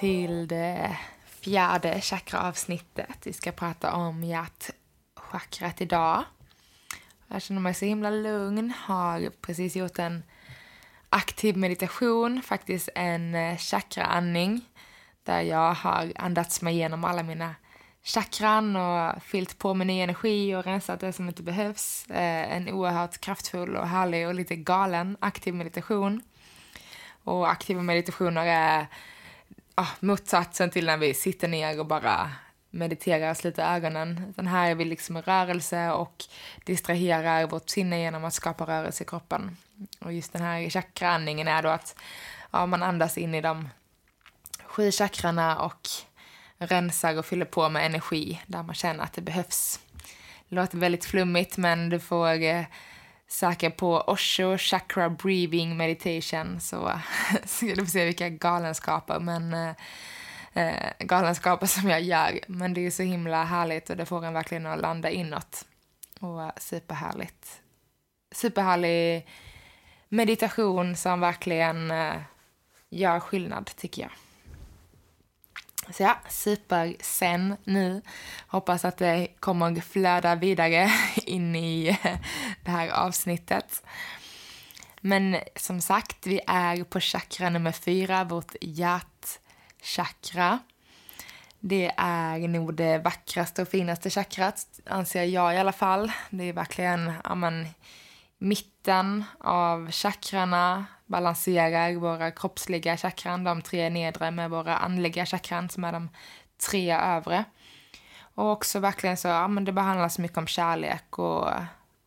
Till det fjärde chakraavsnittet. Vi ska prata om hjärtchakrat idag. Jag känner mig så himla lugn, har precis gjort en aktiv meditation, faktiskt en eh, chakraandning där jag har andats mig igenom alla mina chakran och fyllt på med ny energi och rensat det som inte behövs. Eh, en oerhört kraftfull och härlig och lite galen aktiv meditation. Och aktiva meditationer är ah, motsatsen till när vi sitter ner och bara mediterar och sluter ögonen. Den här är vi liksom i rörelse och distraherar vårt sinne genom att skapa rörelse i kroppen. Och just den här chakraandningen är då att ja, man andas in i de sju chakrarna och rensar och fyller på med energi där man känner att det behövs. Det låter väldigt flummigt men du får eh, Söker på Osho Chakra Breathing Meditation så ska du få se vilka galenskaper men eh, eh, galenskaper som jag gör. Men det är så himla härligt och det får en verkligen att landa inåt. Och eh, superhärligt. Superhärlig meditation som verkligen eh, gör skillnad, tycker jag. Så ja, super sen nu. Hoppas att det kommer flöda vidare in i eh, det här avsnittet. Men som sagt, vi är på chakra nummer fyra, vårt hjärtchakra. Det är nog det vackraste och finaste chakrat, anser jag i alla fall. Det är verkligen, ja men, mitten av chakrarna balanserar våra kroppsliga chakran, de tre nedre med våra andliga chakran som är de tre övre. Och också verkligen så, ja men det behandlas mycket om kärlek och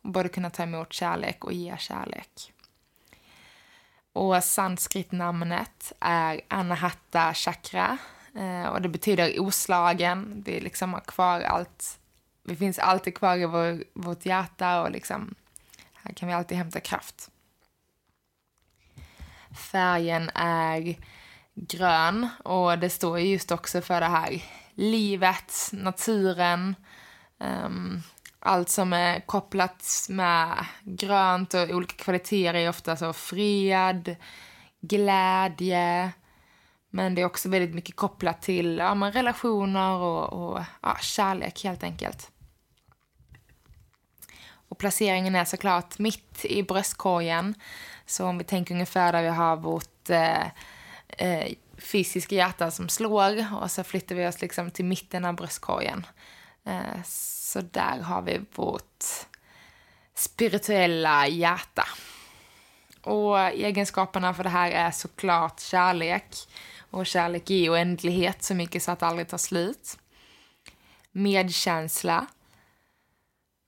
både kunna ta emot kärlek och ge kärlek. Och sanskritnamnet är Anahata chakra eh, och det betyder oslagen. Vi liksom har kvar allt, vi finns alltid kvar i vår, vårt hjärta och liksom här kan vi alltid hämta kraft. Färgen är grön och det står just också för det här livet, naturen, um, allt som är kopplat med grönt och olika kvaliteter är ofta så fred, glädje, men det är också väldigt mycket kopplat till ja, relationer och, och ja, kärlek helt enkelt. Och placeringen är såklart mitt i bröstkorgen. Så om vi tänker ungefär där vi har vårt eh, eh, fysiska hjärta som slår och så flyttar vi oss liksom till mitten av bröstkorgen. Eh, så där har vi vårt spirituella hjärta. Och egenskaperna för det här är såklart kärlek. Och kärlek är oändlighet så mycket så att det aldrig tar slut. Medkänsla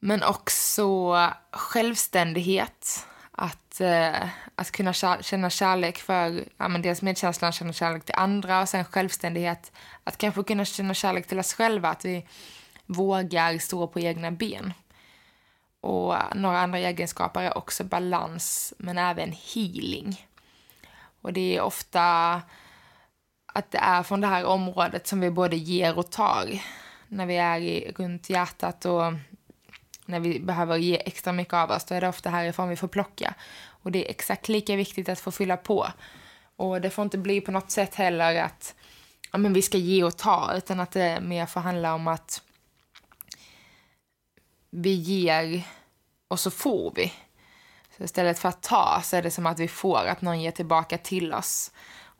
men också självständighet. Att, eh, att kunna känna kärlek för, ja, men dels medkänslan, känna kärlek till andra och sen självständighet. Att kanske kunna känna kärlek till oss själva, att vi vågar stå på egna ben. Och några andra egenskaper är också balans, men även healing. Och det är ofta att det är från det här området som vi både ger och tar. När vi är i, runt hjärtat och när vi behöver ge extra mycket av oss, då är det ofta härifrån vi får plocka. Och det är exakt lika viktigt att få fylla på. Och det får inte bli på något sätt heller att ja, men vi ska ge och ta, utan att det mer får handla om att vi ger och så får vi. Så istället för att ta så är det som att vi får, att någon ger tillbaka till oss.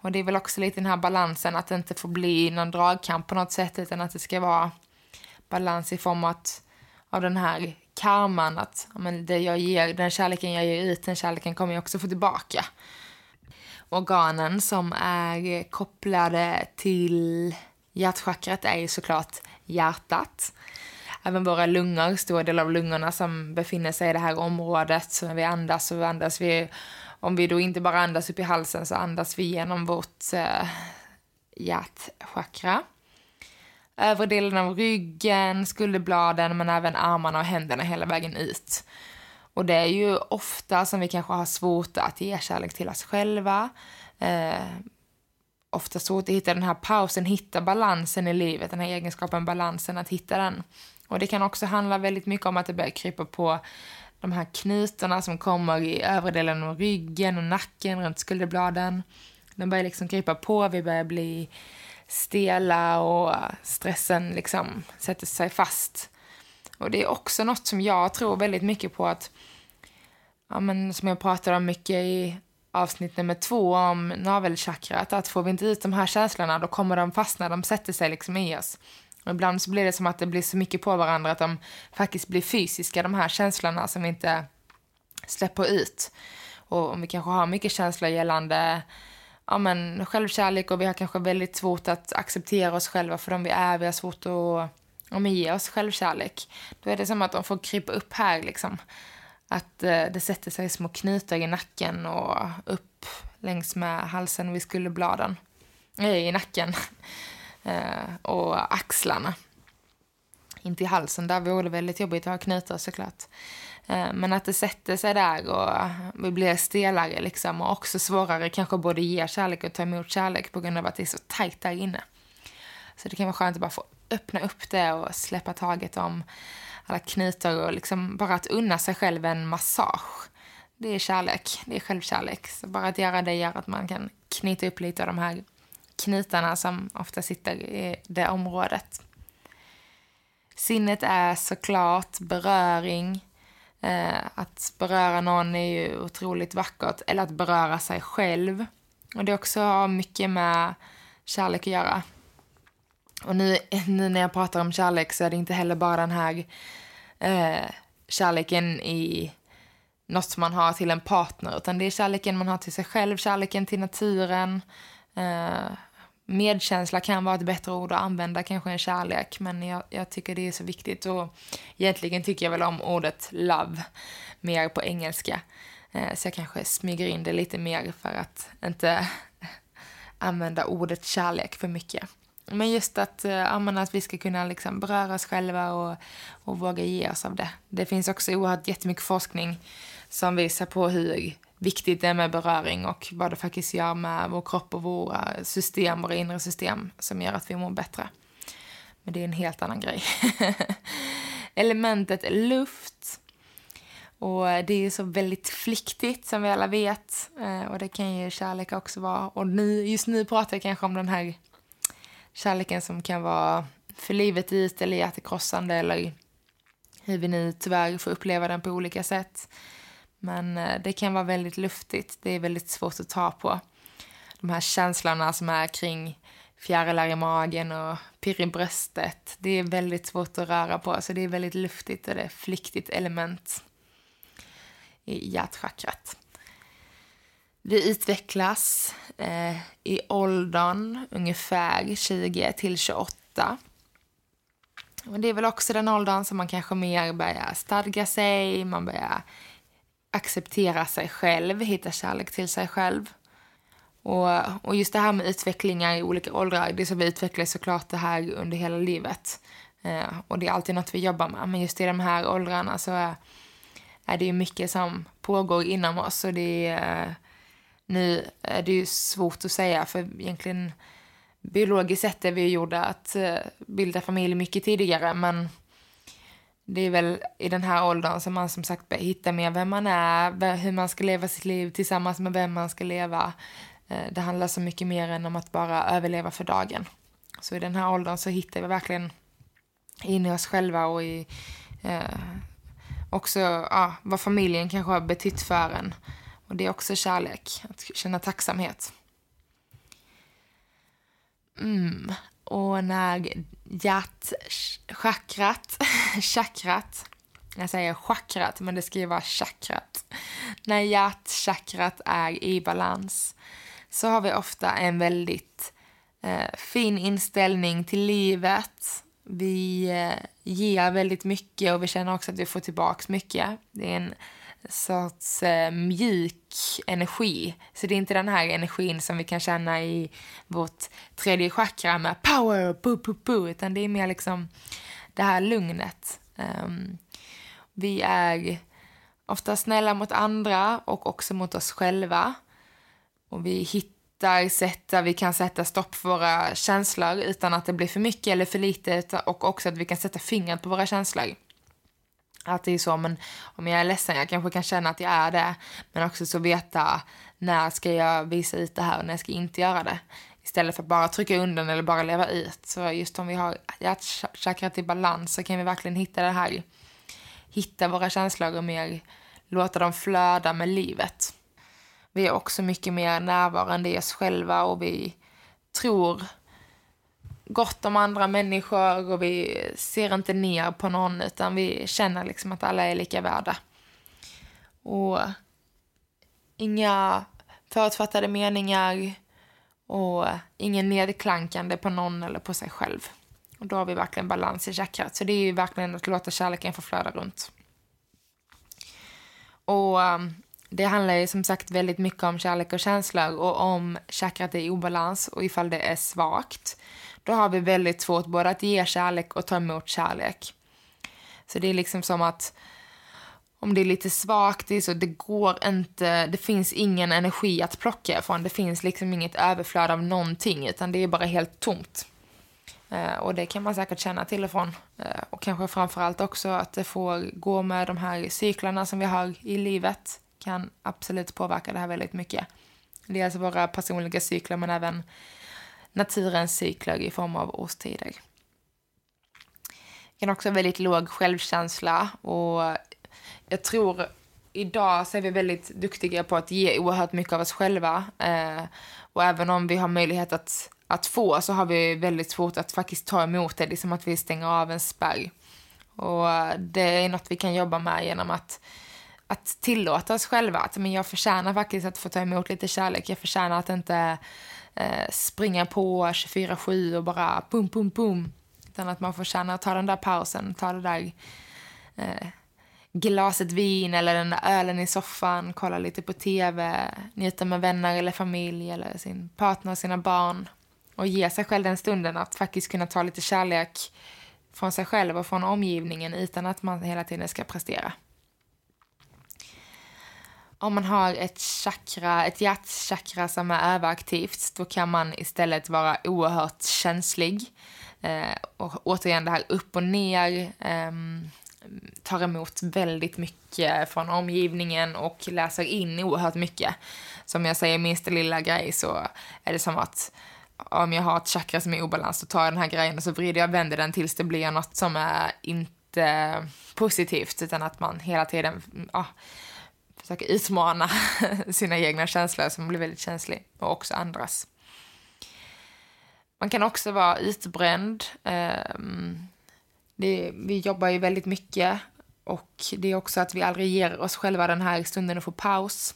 Och det är väl också lite den här balansen, att det inte får bli någon dragkamp på något sätt, utan att det ska vara balans i form av att av den här karman, att men det jag ger, den kärleken jag ger ut, den kärleken kommer jag också få tillbaka. Organen som är kopplade till Hjärtchakrat är ju såklart hjärtat. Även våra lungor, stora delar av lungorna som befinner sig i det här området. Så när vi andas så andas vi, om vi då inte bara andas upp i halsen så andas vi genom vårt eh, hjärtchakra. Övre delen av ryggen, skulderbladen men även armarna och händerna hela vägen ut. Och det är ju ofta som vi kanske har svårt att ge kärlek till oss själva. Eh, ofta svårt att hitta den här pausen, hitta balansen i livet, den här egenskapen, balansen, att hitta den. Och det kan också handla väldigt mycket om att det börjar krypa på de här knutarna som kommer i övre delen av ryggen och nacken, runt skulderbladen. De börjar liksom krypa på, vi börjar bli stela och äh, stressen liksom sätter sig fast. Och det är också något som jag tror väldigt mycket på att, ja men som jag pratade om mycket i avsnitt nummer två om navelchakrat, att får vi inte ut de här känslorna då kommer de fastna, de sätter sig liksom i oss. Och ibland så blir det som att det blir så mycket på varandra att de faktiskt blir fysiska, de här känslorna som vi inte släpper ut. Och om vi kanske har mycket känslor gällande ja, men, självkärlek och vi har kanske väldigt svårt att acceptera oss själva för de vi är, vi har svårt att om ge oss självkärlek. Då är det som att de får krypa upp här liksom. Att eh, det sätter sig små knutar i nacken och upp längs med halsen vid skulderbladen. Nej, eh, i nacken. eh, och axlarna. Inte i halsen, där vore det väldigt jobbigt att ha knutar såklart. Eh, men att det sätter sig där och vi blir stelare liksom och också svårare kanske både ge kärlek och ta emot kärlek på grund av att det är så tajt där inne. Så det kan vara skönt att bara få öppna upp det och släppa taget om alla knutar och liksom bara att unna sig själv en massage. Det är kärlek, det är självkärlek. Så bara att göra det gör att man kan knyta upp lite av de här knutarna som ofta sitter i det området. Sinnet är såklart beröring. Eh, att beröra någon är ju otroligt vackert. Eller att beröra sig själv. Och det också har mycket med kärlek att göra. Och nu, nu när jag pratar om kärlek så är det inte heller bara den här eh, kärleken i något man har till en partner, utan det är kärleken man har till sig själv, kärleken till naturen. Eh, medkänsla kan vara ett bättre ord att använda kanske än kärlek, men jag, jag, tycker det är så viktigt och egentligen tycker jag väl om ordet love mer på engelska. Eh, så jag kanske smyger in det lite mer för att inte använda ordet kärlek för mycket. Men just att, eh, att vi ska kunna liksom beröra oss själva och, och våga ge oss av det. Det finns också oerhört jättemycket forskning som visar på hur viktigt det är med beröring och vad det faktiskt gör med vår kropp och våra system, våra inre system som gör att vi mår bättre. Men det är en helt annan grej. Elementet luft. Och det är så väldigt flyktigt som vi alla vet. Eh, och det kan ju kärlek också vara. Och nu, just nu pratar jag kanske om den här kärleken som kan vara för livet ut eller hjärtekrossande eller hur vi nu tyvärr får uppleva den på olika sätt. Men eh, det kan vara väldigt luftigt, det är väldigt svårt att ta på. De här känslorna som är kring fjärilar i magen och pirr i bröstet, det är väldigt svårt att röra på, så det är väldigt luftigt och det är flyktigt element i hjärtchakrat. Vi utvecklas eh, i åldern ungefär 20 till 28. Och det är väl också den åldern som man kanske mer börjar stadga sig, man börjar acceptera sig själv, hitta kärlek till sig själv. Och, och just det här med utvecklingar i olika åldrar, det som vi utvecklar såklart det här under hela livet. Eh, och det är alltid något vi jobbar med. Men just i de här åldrarna så är, är det ju mycket som pågår inom oss och det är eh, nu är det ju svårt att säga för egentligen biologiskt sett är vi gjorda att eh, bilda familj mycket tidigare men det är väl i den här åldern som man som sagt börjar hitta mer vem man är, hur man ska leva sitt liv tillsammans med vem man ska leva. Eh, det handlar så mycket mer än om att bara överleva för dagen. Så i den här åldern så hittar vi verkligen in i oss själva och i eh, också ja, vad familjen kanske har betytt för en. Och det är också kärlek, att känna tacksamhet. Mm. Och när hjärtchakrat, chakrat, jag säger chakrat men det ska ju vara chakrat. När hjärtchakrat är i balans så har vi ofta en väldigt eh, fin inställning till livet. Vi eh, ger väldigt mycket och vi känner också att vi får tillbaka mycket. Det är en sorts eh, mjuk energi. Så det är inte den här energin som vi kan känna i vårt tredje chakra med power, bu, bu, bu, utan det är mer liksom det här lugnet. Um, vi är ofta snälla mot andra och också mot oss själva. Och vi hittar sätt där vi kan sätta stopp för våra känslor utan att det blir för mycket eller för lite och också att vi kan sätta fingret på våra känslor. Att det är så, men om jag är ledsen, jag kanske kan känna att jag är det, men också så veta när ska jag visa ut det här och när ska jag inte göra det. Istället för att bara trycka undan eller bara leva ut. Så just om vi har hjärtchakrat i balans så kan vi verkligen hitta det här, hitta våra känslor och mer låta dem flöda med livet. Vi är också mycket mer närvarande i oss själva och vi tror gott om andra människor och vi ser inte ner på någon utan vi känner liksom att alla är lika värda. Och inga förutfattade meningar och ingen nedklankande på någon eller på sig själv. Och då har vi verkligen balans i chakrat. Så det är ju verkligen att låta kärleken få flöda runt. Och um, det handlar ju som sagt väldigt mycket om kärlek och känslor och om chakrat är i obalans och ifall det är svagt då har vi väldigt svårt både att ge kärlek och ta emot kärlek. Så det är liksom som att om det är lite svagt, det, så det går inte, det finns ingen energi att plocka ifrån. Det finns liksom inget överflöd av någonting, utan det är bara helt tomt. Eh, och det kan man säkert känna till och från. Eh, och kanske framförallt också att det får gå med de här cyklarna som vi har i livet kan absolut påverka det här väldigt mycket. Det är alltså våra personliga cykler men även naturens cykler i form av årstider. Jag kan också ha väldigt låg självkänsla och jag tror idag så är vi väldigt duktiga på att ge oerhört mycket av oss själva. Eh, och även om vi har möjlighet att, att få så har vi väldigt svårt att faktiskt ta emot det. Det är som att vi stänger av en spärr. Och det är något vi kan jobba med genom att, att tillåta oss själva att men jag förtjänar faktiskt att få ta emot lite kärlek. Jag förtjänar att inte eh, springa på 24-7 och bara pum, pum, pum. Utan att man får känna att ta den där pausen, ta det där eh, glaset vin eller den där ölen i soffan, kolla lite på tv, njuta med vänner eller familj eller sin partner och sina barn. Och ge sig själv den stunden att faktiskt kunna ta lite kärlek från sig själv och från omgivningen utan att man hela tiden ska prestera om man har ett chakra, ett hjärtchakra som är överaktivt, då kan man istället vara oerhört känslig. Eh, och återigen det här upp och ner, eh, tar emot väldigt mycket från omgivningen och läser in oerhört mycket. Som jag säger, minsta lilla grej så är det som att om jag har ett chakra som är i obalans så tar jag den här grejen och så vrider jag och vänder den tills det blir något som är inte positivt utan att man hela tiden, ja, försöka utmana sina egna känslor som blir väldigt känslig och också andras. Man kan också vara utbränd. Ehm, det, vi jobbar ju väldigt mycket och det är också att vi aldrig ger oss själva den här stunden att få paus.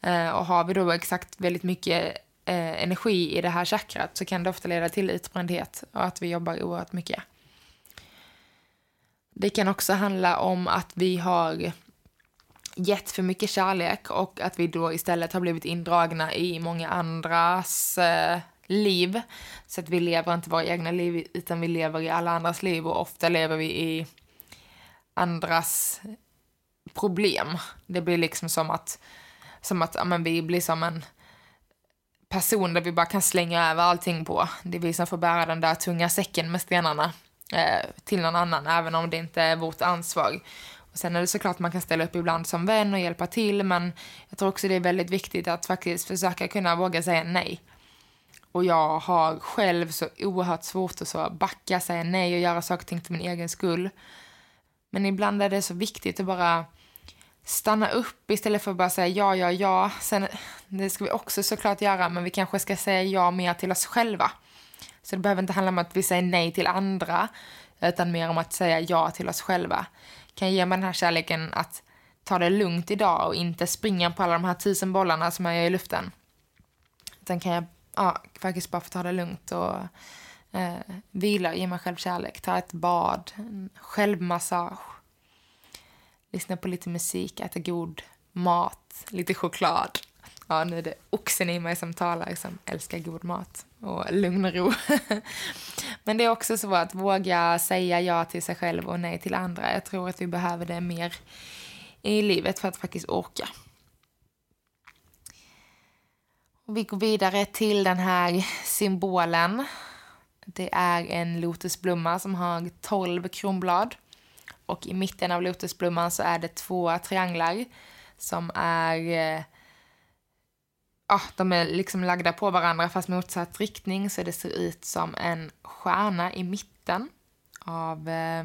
Ehm, och har vi då exakt väldigt mycket eh, energi i det här chakrat så kan det ofta leda till utbrändhet och att vi jobbar oerhört mycket. Det kan också handla om att vi har gett för mycket kärlek och att vi då istället har blivit indragna i många andras eh, liv. Så att vi lever inte våra egna liv utan vi lever i alla andras liv och ofta lever vi i andras problem. Det blir liksom som att, som att ja, men vi blir som en person där vi bara kan slänga över allting på. Det är vi som får bära den där tunga säcken med stenarna eh, till någon annan, även om det inte är vårt ansvar. Och sen är det såklart man kan ställa upp ibland som vän och hjälpa till men jag tror också det är väldigt viktigt att faktiskt försöka kunna våga säga nej. Och jag har själv så oerhört svårt att så backa, säga nej och göra saker och ting för min egen skull. Men ibland är det så viktigt att bara stanna upp istället för att bara säga ja, ja, ja. Sen, det ska vi också såklart göra, men vi kanske ska säga ja mer till oss själva. Så det behöver inte handla om att vi säger nej till andra, utan mer om att säga ja till oss själva kan ge mig den här kärleken att ta det lugnt idag och inte springa på alla de här tusen bollarna som jag gör i luften. Utan kan jag ja, faktiskt bara få ta det lugnt och eh, vila, ge mig själv kärlek, ta ett bad, en självmassage, lyssna på lite musik, äta god mat, lite choklad. Ja, nu är det oxen i mig som talar, som älskar god mat och lugn och ro. Men det är också så att våga säga ja till sig själv och nej till andra. Jag tror att vi behöver det mer i livet för att faktiskt orka. Och vi går vidare till den här symbolen. Det är en lotusblomma som har 12 kronblad. Och i mitten av lotusblomman så är det två trianglar som är... Eh, Eh, de är liksom lagda på varandra fast motsatt riktning så det ser ut som en stjärna i mitten av eh,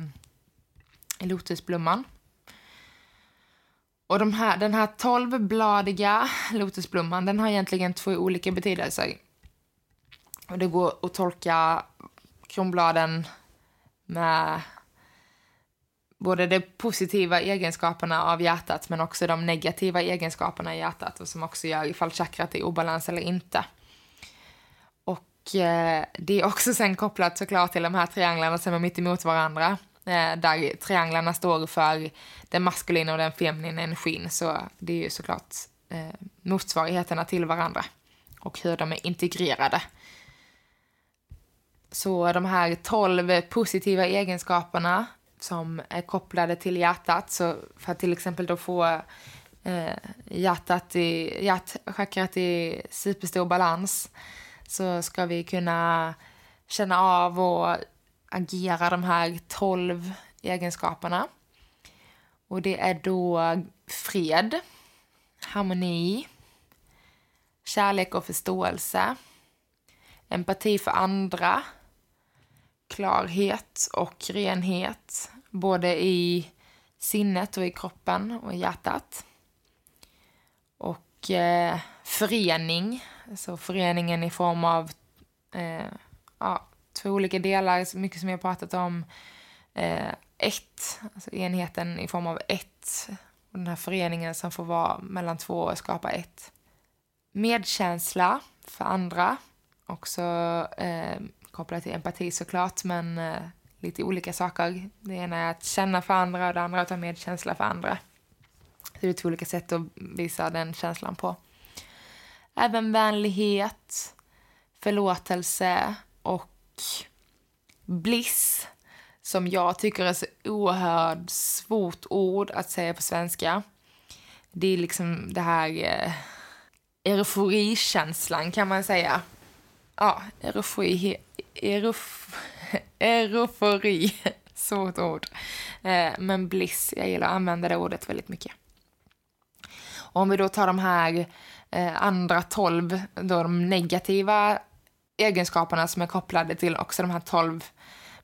lotusblomman. Och de här, den här tolvbladiga lotusblomman den har egentligen två olika betydelser. Och det går att tolka kronbladen med både de positiva egenskaperna av hjärtat men också de negativa egenskaperna i hjärtat och som också gör ifall chakrat är i obalans eller inte. Och eh, det är också sen kopplat såklart till de här trianglarna som är mitt emot varandra. Eh, där trianglarna står för den maskulina och den feminina energin. Så det är ju såklart eh, motsvarigheterna till varandra och hur de är integrerade. Så de här tolv positiva egenskaperna som är kopplade till hjärtat, så för att till exempel då få eh, hjärtat i, hjärtchakrat i superstor balans så ska vi kunna känna av och agera de här tolv egenskaperna. Och det är då fred, harmoni, kärlek och förståelse, empati för andra, klarhet och renhet, både i sinnet och i kroppen och i hjärtat. Och eh, förening, alltså föreningen i form av eh, ja, två olika delar, så mycket som jag pratat om. Eh, ett, alltså enheten i form av ett. Och den här föreningen som får vara mellan två och skapa ett. Medkänsla för andra, också eh, kopplat till empati såklart, men eh, lite olika saker. Det ena är att känna för andra och det andra att ha medkänsla för andra. Så det är två olika sätt att visa den känslan på. Även vänlighet, förlåtelse och bliss som jag tycker är så oerhört svårt ord att säga på svenska. Det är liksom det här eh, euforikänslan kan man säga. Ja, eufori, euf, eufori, svårt ord. Eh, men bliss, jag gillar att använda det ordet väldigt mycket. Och om vi då tar de här eh, andra tolv, då de negativa egenskaperna som är kopplade till också de här tolv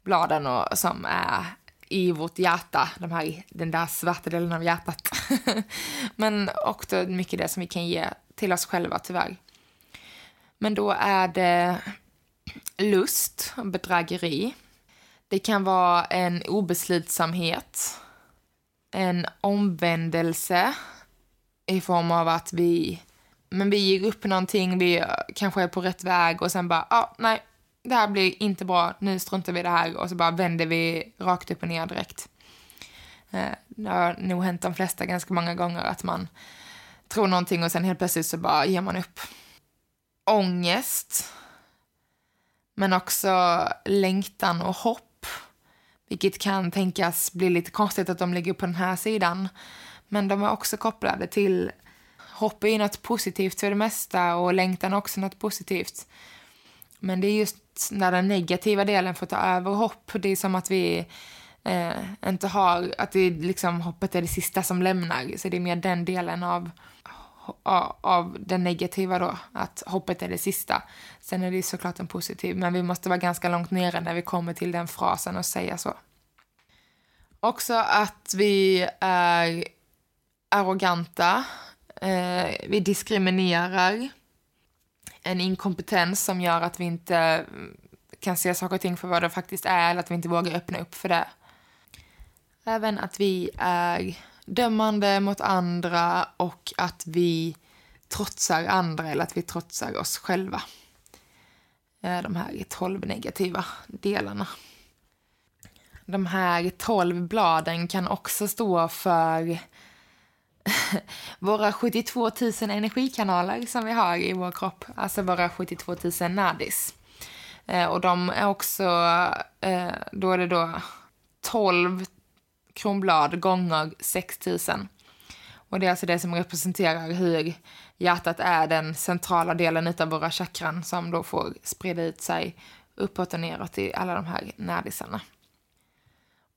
bladen och, som är i vårt hjärta, de här, den där svarta delen av hjärtat. Men också mycket det som vi kan ge till oss själva tyvärr. Men då är det lust, bedrägeri. Det kan vara en obeslutsamhet, en omvändelse i form av att vi men vi ger upp någonting, vi kanske är på rätt väg och sen bara, ja, ah, nej, det här blir inte bra, nu struntar vi i det här och så bara vänder vi rakt upp och ner direkt. Eh, det har nog hänt de flesta ganska många gånger att man tror någonting och sen helt plötsligt så bara ger man upp. Ångest, men också längtan och hopp, vilket kan tänkas bli lite konstigt att de ligger på den här sidan. Men de är också kopplade till hopp är ju något positivt för det mesta och längtan är också något positivt. Men det är just när den negativa delen får ta över hopp. Det är som att vi eh, inte har, att det liksom hoppet är det sista som lämnar. Så det är mer den delen av, av, det den negativa då, att hoppet är det sista. Sen är det såklart en positiv, men vi måste vara ganska långt nere när vi kommer till den frasen och säga så. Också att vi är arroganta, Eh, vi diskriminerar. En inkompetens som gör att vi inte mm, kan se saker och ting för vad det faktiskt är eller att vi inte vågar öppna upp för det. Även att vi är dömande mot andra och att vi trotsar andra eller att vi trotsar oss själva. Eh, de här 12 negativa delarna. De här 12 bladen kan också stå för våra 72 000 energikanaler som vi har i vår kropp, alltså våra 72 000 nadis. Eh, och de är också, eh, då är det då 12 kronblad gånger 6 000. Och det är alltså det som representerar hur hjärtat är den centrala delen av våra chakran som då får sprida ut sig uppåt och neråt i alla de här närdisarna.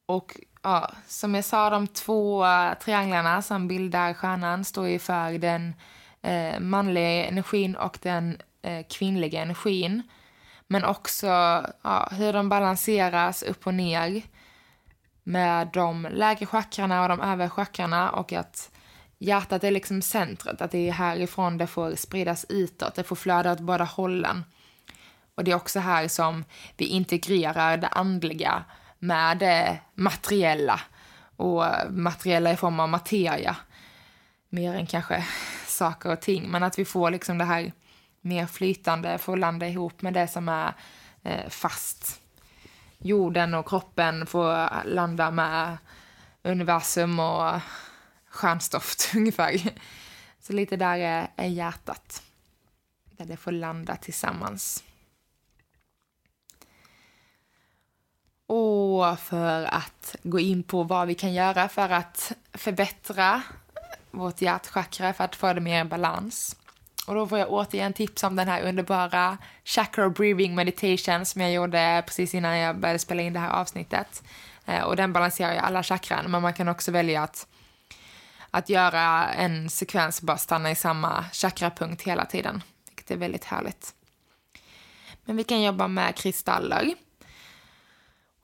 Och ja, som jag sa, de två eh, trianglarna som bildar stjärnan står ju för den eh, manliga energin och den eh, kvinnliga energin. Men också ja, hur de balanseras upp och ner med de lägre chakrarna och de övre chakrarna och att hjärtat är liksom centret, att det är härifrån det får spridas utåt, det får flöda åt båda hållen. Och det är också här som vi integrerar det andliga med det materiella och materiella i form av materia. Mer än kanske saker och ting, men att vi får liksom det här mer flytande, får landa ihop med det som är eh, fast. Jorden och kroppen får landa med universum och stjärnstoft ungefär. Så lite där är, är hjärtat. Där det får landa tillsammans. Och för att gå in på vad vi kan göra för att förbättra vårt hjärtchakra för att få det mer i balans. Och då får jag återigen tips om den här underbara chakra breathing meditation som jag gjorde precis innan jag började spela in det här avsnittet. Eh, och den balanserar ju alla chakran, men man kan också välja att, att göra en sekvens och bara stanna i samma chakrapunkt hela tiden, vilket är väldigt härligt. Men vi kan jobba med kristaller.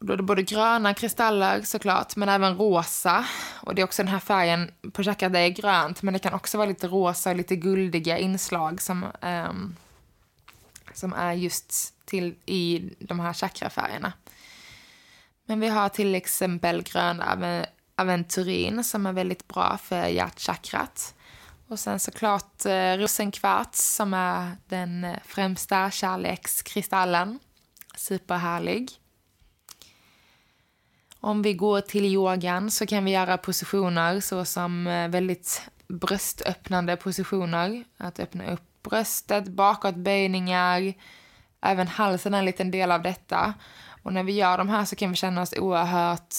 Då är det både gröna kristaller såklart, men även rosa. Och det är också den här färgen på chakrat, det är grönt, men det kan också vara lite rosa och lite guldiga inslag som, um, som är just till i de här chakrafärgerna. Men vi har till exempel grön aventurin som är väldigt bra för hjärtchakrat. Och sen såklart eh, rosenkvarts som är den eh, främsta kärlekskristallen. Superhärlig. Om vi går till yogan så kan vi göra positioner såsom eh, väldigt bröstöppnande positioner. Att öppna upp bröstet, bakåtböjningar. Även halsen är en liten del av detta. Och när vi gör de här så kan vi känna oss oerhört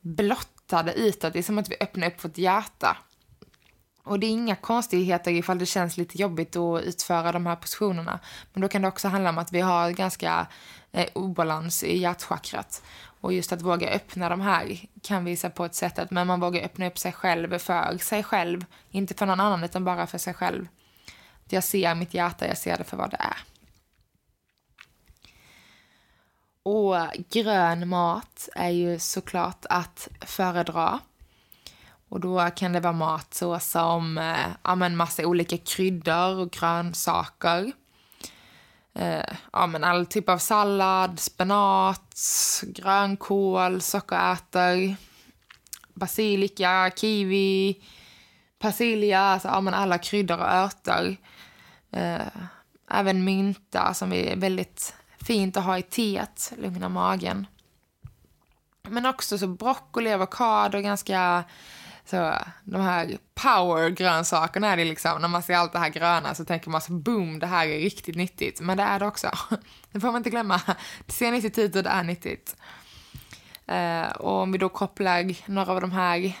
blottade utåt. Det är som att vi öppnar upp vårt hjärta. Och det är inga konstigheter ifall det känns lite jobbigt att utföra de här positionerna. Men då kan det också handla om att vi har ganska eh, obalans i hjärtchakrat. Och just att våga öppna de här kan visa på ett sätt att men man vågar öppna upp sig själv för sig själv. Inte för någon annan utan bara för sig själv. Att jag ser mitt hjärta, jag ser det för vad det är. Och grön mat är ju såklart att föredra. Och då kan det vara mat så som eh, ja, massa olika kryddor och grönsaker eh, ja, men all typ av sallad, spenat, grönkål, sockerärtor, basilika, kiwi, persilja, alltså ja, men alla kryddor och örter. Eh, även mynta som är väldigt fint att ha i teet, lugna magen. Men också så broccoli, avokado, ganska så de här power-grönsakerna är det liksom. När man ser allt det här gröna så tänker man så boom, det här är riktigt nyttigt. Men det är det också. Det får man inte glömma. Det ser nyttigt ut och det är nyttigt. Uh, och om vi då kopplar några av de här,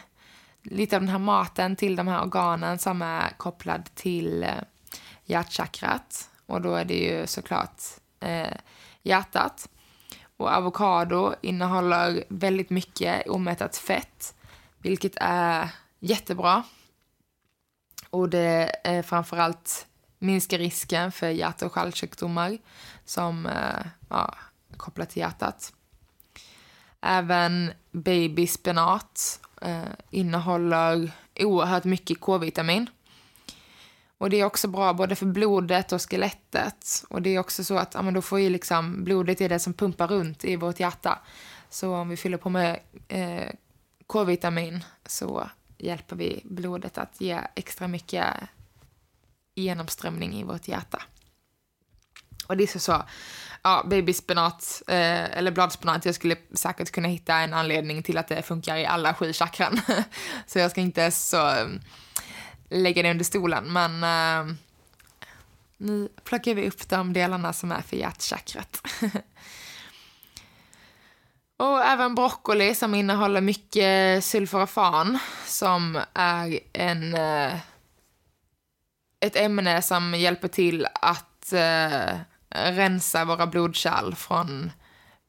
lite av den här maten till de här organen som är kopplad till eh, hjärtchakrat. Och då är det ju såklart uh, hjärtat. Och avokado innehåller väldigt mycket omättat fett vilket är jättebra. Och det är framförallt minskar risken för hjärt och kärlsjukdomar som eh, ja, kopplat till hjärtat. Även babyspenat eh, innehåller oerhört mycket K-vitamin. Och det är också bra både för blodet och skelettet. Och det är också så att ja, men då får ju liksom, blodet är det som pumpar runt i vårt hjärta. Så om vi fyller på med eh, K-vitamin så hjälper vi blodet att ge extra mycket genomströmning i vårt hjärta. Och det är så, ja, babyspenat eh, eller bladspenat, jag skulle säkert kunna hitta en anledning till att det funkar i alla sju chakran. så jag ska inte så mm, lägga det under stolen, men eh, nu plockar vi upp de delarna som är för hjärtchakrat. Även broccoli som innehåller mycket sulforafan som är en, eh, ett ämne som hjälper till att eh, rensa våra blodkärl från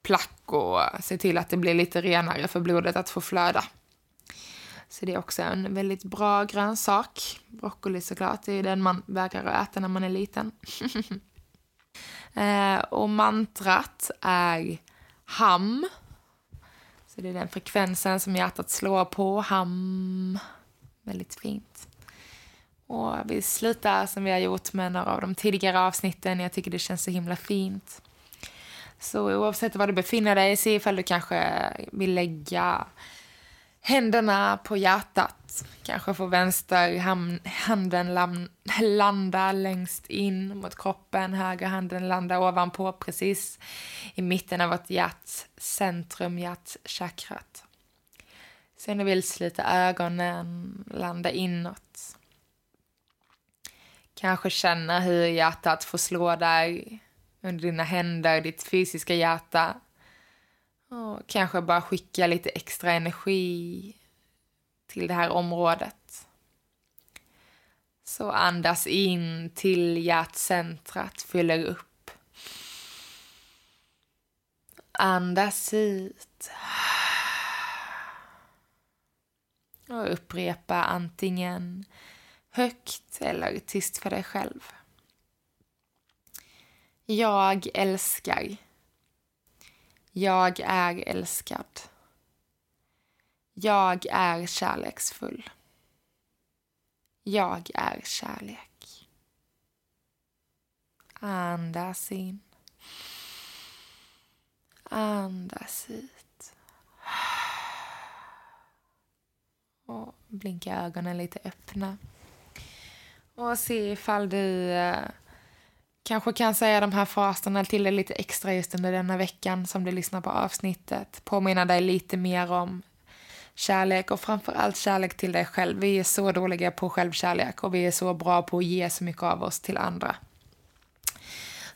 plack och se till att det blir lite renare för blodet att få flöda. Så det är också en väldigt bra grönsak. Broccoli såklart, det är den man vägrar att äta när man är liten. eh, och mantrat är ham. Så det är den frekvensen som hjärtat slår på. Ham. Väldigt fint. Och vi slutar som vi har gjort med några av de tidigare avsnitten. Jag tycker det känns så himla fint. Så oavsett var du befinner dig, se ifall du kanske vill lägga händerna på hjärtat. Kanske få vänster handen landa längst in mot kroppen, höger handen landa ovanpå precis i mitten av vårt hjärtcentrum, hjärtchakrat. Sen du vill slita ögonen, landa inåt. Kanske känna hur hjärtat får slå där under dina händer, ditt fysiska hjärta. Och kanske bara skicka lite extra energi till det här området. Så andas in till hjärtcentrat, fyller upp. Andas ut. Och upprepa antingen högt eller tyst för dig själv. Jag älskar. Jag är älskad. Jag är kärleksfull. Jag är kärlek. Andas in. Andas ut. Och blinka ögonen lite öppna. Och se ifall du eh, kanske kan säga de här fraserna till dig lite extra just under denna veckan som du lyssnar på avsnittet. Påminna dig lite mer om kärlek och framför allt kärlek till dig själv. Vi är så dåliga på självkärlek och vi är så bra på att ge så mycket av oss till andra.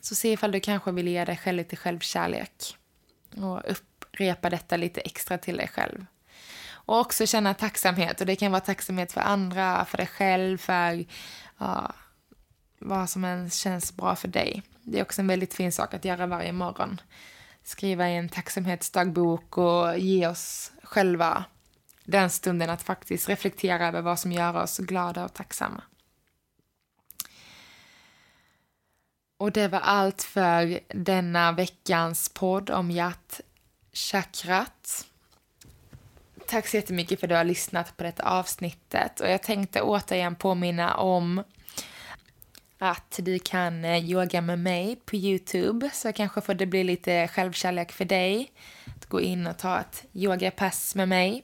Så se ifall du kanske vill ge dig själv lite självkärlek och upprepa detta lite extra till dig själv. Och också känna tacksamhet och det kan vara tacksamhet för andra, för dig själv, för ja, vad som än känns bra för dig. Det är också en väldigt fin sak att göra varje morgon. Skriva i en tacksamhetsdagbok och ge oss själva den stunden att faktiskt reflektera över vad som gör oss glada och tacksamma. Och det var allt för denna veckans podd om hjärtchakrat. Tack så jättemycket för att du har lyssnat på detta avsnittet och jag tänkte återigen påminna om att du kan eh, yoga med mig på Youtube så kanske får det bli lite självkärlek för dig. Att gå in och ta ett yogapass med mig.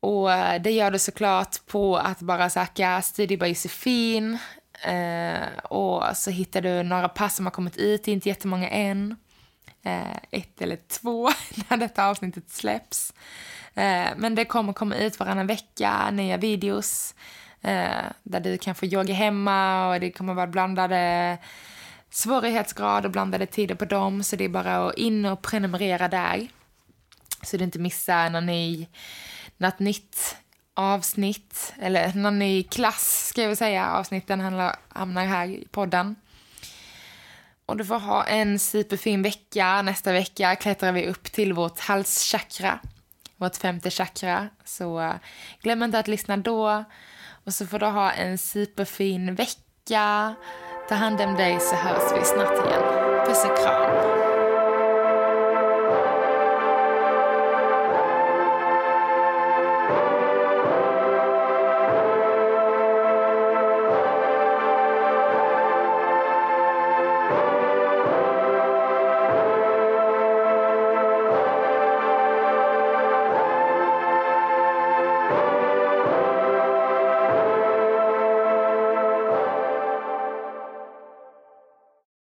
Och eh, det gör du såklart på att bara söka Studio by Josefin eh, och så hittar du några pass som har kommit ut, inte jättemånga än. Eh, ett eller två när detta avsnittet släpps. Eh, men det kommer komma ut varannan vecka, nya videos eh, där du kan få yoga hemma och det kommer vara blandade svårighetsgrad och blandade tider på dem. Så det är bara att in och prenumerera där. Så du inte missar när ni, något nytt avsnitt, eller någon ny klass ska jag väl säga, avsnitten handlar, hamnar här i podden. Och du får ha en superfin vecka. Nästa vecka klättrar vi upp till vårt halschakra, vårt femte chakra. Så eh, glöm inte att lyssna då. Och så får du ha en superfin vecka. Ta hand om dig så hörs vi snart igen. Puss och kram.